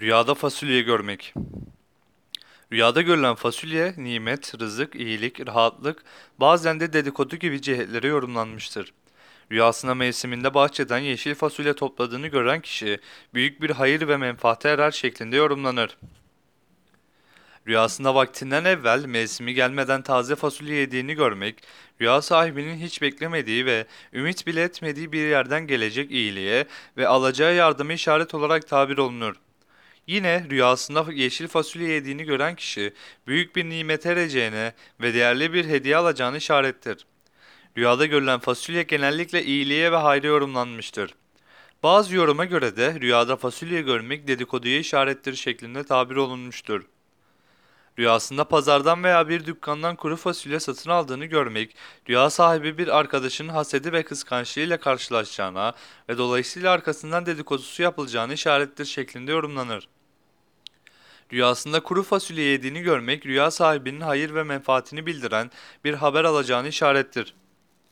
Rüyada fasulye görmek. Rüyada görülen fasulye, nimet, rızık, iyilik, rahatlık, bazen de dedikodu gibi cihetlere yorumlanmıştır. Rüyasında mevsiminde bahçeden yeşil fasulye topladığını gören kişi, büyük bir hayır ve menfaate erer şeklinde yorumlanır. Rüyasında vaktinden evvel mevsimi gelmeden taze fasulye yediğini görmek, rüya sahibinin hiç beklemediği ve ümit bile etmediği bir yerden gelecek iyiliğe ve alacağı yardıma işaret olarak tabir olunur. Yine rüyasında yeşil fasulye yediğini gören kişi büyük bir nimete ereceğine ve değerli bir hediye alacağını işarettir. Rüyada görülen fasulye genellikle iyiliğe ve hayra yorumlanmıştır. Bazı yoruma göre de rüyada fasulye görmek dedikoduya işarettir şeklinde tabir olunmuştur. Rüyasında pazardan veya bir dükkandan kuru fasulye satın aldığını görmek, rüya sahibi bir arkadaşının hasedi ve kıskançlığıyla karşılaşacağına ve dolayısıyla arkasından dedikodusu yapılacağını işarettir şeklinde yorumlanır. Rüyasında kuru fasulye yediğini görmek, rüya sahibinin hayır ve menfaatini bildiren bir haber alacağını işarettir.